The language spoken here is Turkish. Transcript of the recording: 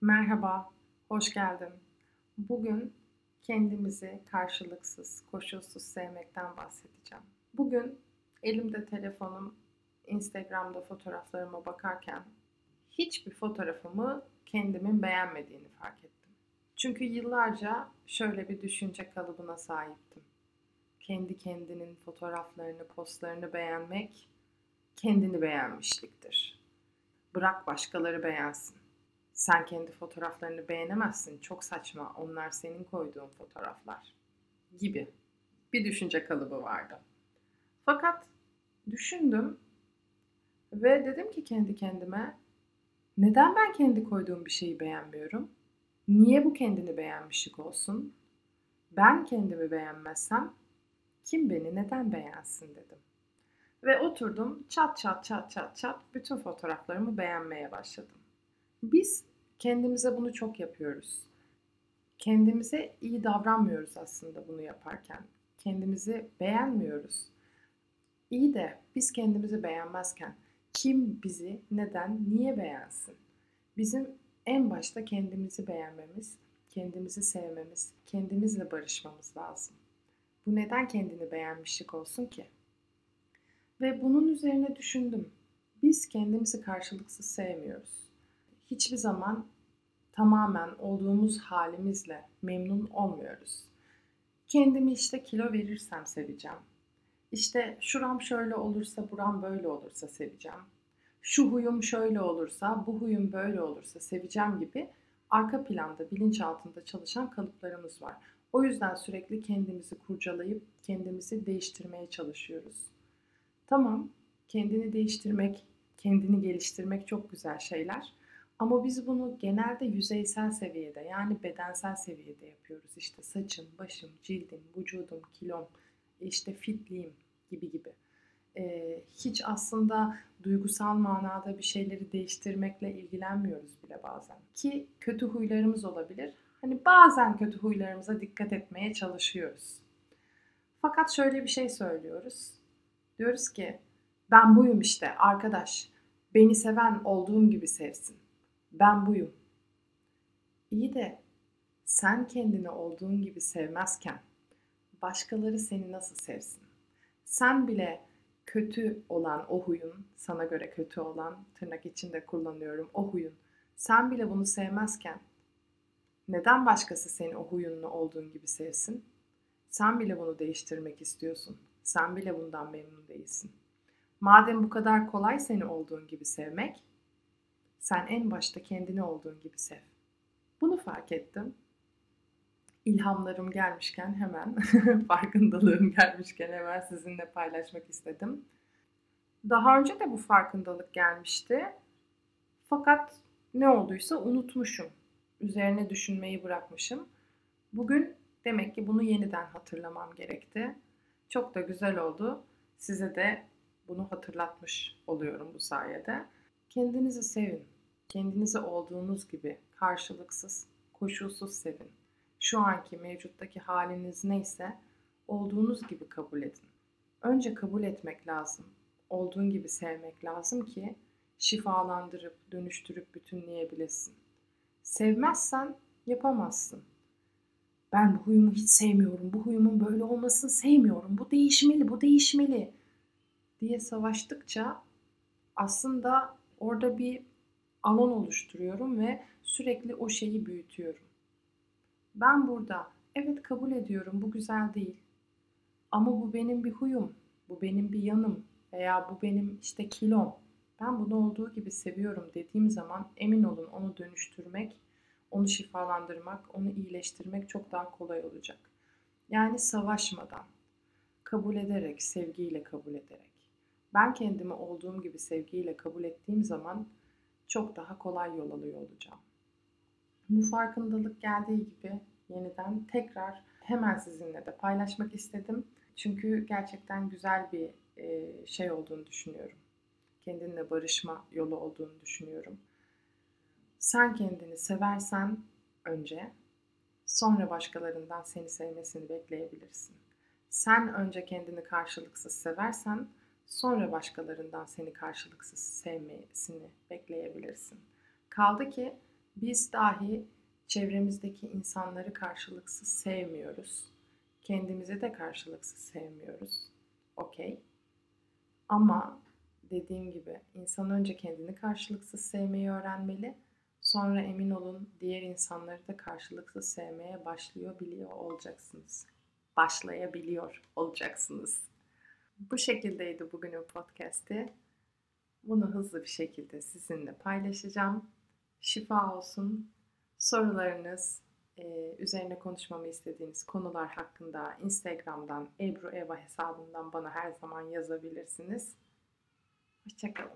Merhaba, hoş geldin. Bugün kendimizi karşılıksız, koşulsuz sevmekten bahsedeceğim. Bugün elimde telefonum, Instagram'da fotoğraflarıma bakarken hiçbir fotoğrafımı kendimin beğenmediğini fark ettim. Çünkü yıllarca şöyle bir düşünce kalıbına sahiptim. Kendi kendinin fotoğraflarını, postlarını beğenmek kendini beğenmişliktir. Bırak başkaları beğensin sen kendi fotoğraflarını beğenemezsin. Çok saçma. Onlar senin koyduğun fotoğraflar gibi bir düşünce kalıbı vardı. Fakat düşündüm ve dedim ki kendi kendime neden ben kendi koyduğum bir şeyi beğenmiyorum? Niye bu kendini beğenmişlik olsun? Ben kendimi beğenmezsem kim beni neden beğensin dedim. Ve oturdum çat çat çat çat çat bütün fotoğraflarımı beğenmeye başladım. Biz kendimize bunu çok yapıyoruz. Kendimize iyi davranmıyoruz aslında bunu yaparken. Kendimizi beğenmiyoruz. İyi de biz kendimizi beğenmezken kim bizi neden, niye beğensin? Bizim en başta kendimizi beğenmemiz, kendimizi sevmemiz, kendimizle barışmamız lazım. Bu neden kendini beğenmişlik olsun ki? Ve bunun üzerine düşündüm. Biz kendimizi karşılıksız sevmiyoruz hiçbir zaman tamamen olduğumuz halimizle memnun olmuyoruz. Kendimi işte kilo verirsem seveceğim. İşte şuram şöyle olursa buram böyle olursa seveceğim. Şu huyum şöyle olursa bu huyum böyle olursa seveceğim gibi arka planda bilinç altında çalışan kalıplarımız var. O yüzden sürekli kendimizi kurcalayıp kendimizi değiştirmeye çalışıyoruz. Tamam, kendini değiştirmek, kendini geliştirmek çok güzel şeyler. Ama biz bunu genelde yüzeysel seviyede yani bedensel seviyede yapıyoruz. İşte saçım, başım, cildim, vücudum, kilom, işte fitliğim gibi gibi. Ee, hiç aslında duygusal manada bir şeyleri değiştirmekle ilgilenmiyoruz bile bazen. Ki kötü huylarımız olabilir. Hani bazen kötü huylarımıza dikkat etmeye çalışıyoruz. Fakat şöyle bir şey söylüyoruz. Diyoruz ki ben buyum işte arkadaş. Beni seven olduğum gibi sevsin ben buyum. İyi de sen kendini olduğun gibi sevmezken başkaları seni nasıl sevsin? Sen bile kötü olan o huyun, sana göre kötü olan tırnak içinde kullanıyorum o huyun. Sen bile bunu sevmezken neden başkası seni o huyunlu olduğun gibi sevsin? Sen bile bunu değiştirmek istiyorsun. Sen bile bundan memnun değilsin. Madem bu kadar kolay seni olduğun gibi sevmek, sen en başta kendini olduğun gibi sev. Bunu fark ettim. İlhamlarım gelmişken hemen, farkındalığım gelmişken hemen sizinle paylaşmak istedim. Daha önce de bu farkındalık gelmişti. Fakat ne olduysa unutmuşum. Üzerine düşünmeyi bırakmışım. Bugün demek ki bunu yeniden hatırlamam gerekti. Çok da güzel oldu. Size de bunu hatırlatmış oluyorum bu sayede. Kendinizi sevin. Kendinizi olduğunuz gibi karşılıksız, koşulsuz sevin. Şu anki mevcuttaki haliniz neyse olduğunuz gibi kabul edin. Önce kabul etmek lazım. Olduğun gibi sevmek lazım ki şifalandırıp, dönüştürüp bütünleyebilesin. Sevmezsen yapamazsın. Ben bu huyumu hiç sevmiyorum, bu huyumun böyle olmasını sevmiyorum, bu değişmeli, bu değişmeli diye savaştıkça aslında orada bir alan oluşturuyorum ve sürekli o şeyi büyütüyorum. Ben burada evet kabul ediyorum bu güzel değil. Ama bu benim bir huyum, bu benim bir yanım veya bu benim işte kilom. Ben bunu olduğu gibi seviyorum dediğim zaman emin olun onu dönüştürmek, onu şifalandırmak, onu iyileştirmek çok daha kolay olacak. Yani savaşmadan, kabul ederek, sevgiyle kabul ederek. Ben kendimi olduğum gibi sevgiyle kabul ettiğim zaman çok daha kolay yol alıyor olacağım. Bu farkındalık geldiği gibi yeniden tekrar hemen sizinle de paylaşmak istedim. Çünkü gerçekten güzel bir e, şey olduğunu düşünüyorum. Kendinle barışma yolu olduğunu düşünüyorum. Sen kendini seversen önce sonra başkalarından seni sevmesini bekleyebilirsin. Sen önce kendini karşılıksız seversen Sonra başkalarından seni karşılıksız sevmesini bekleyebilirsin. Kaldı ki Biz dahi çevremizdeki insanları karşılıksız sevmiyoruz. Kendimizi de karşılıksız sevmiyoruz. Okey. Ama dediğim gibi insan önce kendini karşılıksız sevmeyi öğrenmeli. Sonra emin olun diğer insanları da karşılıksız sevmeye başlıyor biliyor olacaksınız. Başlayabiliyor olacaksınız. Bu şekildeydi bugünün podcast'i. Bunu hızlı bir şekilde sizinle paylaşacağım. Şifa olsun. Sorularınız, e, üzerine konuşmamı istediğiniz konular hakkında Instagram'dan Ebru Eva hesabından bana her zaman yazabilirsiniz. Hoşçakalın.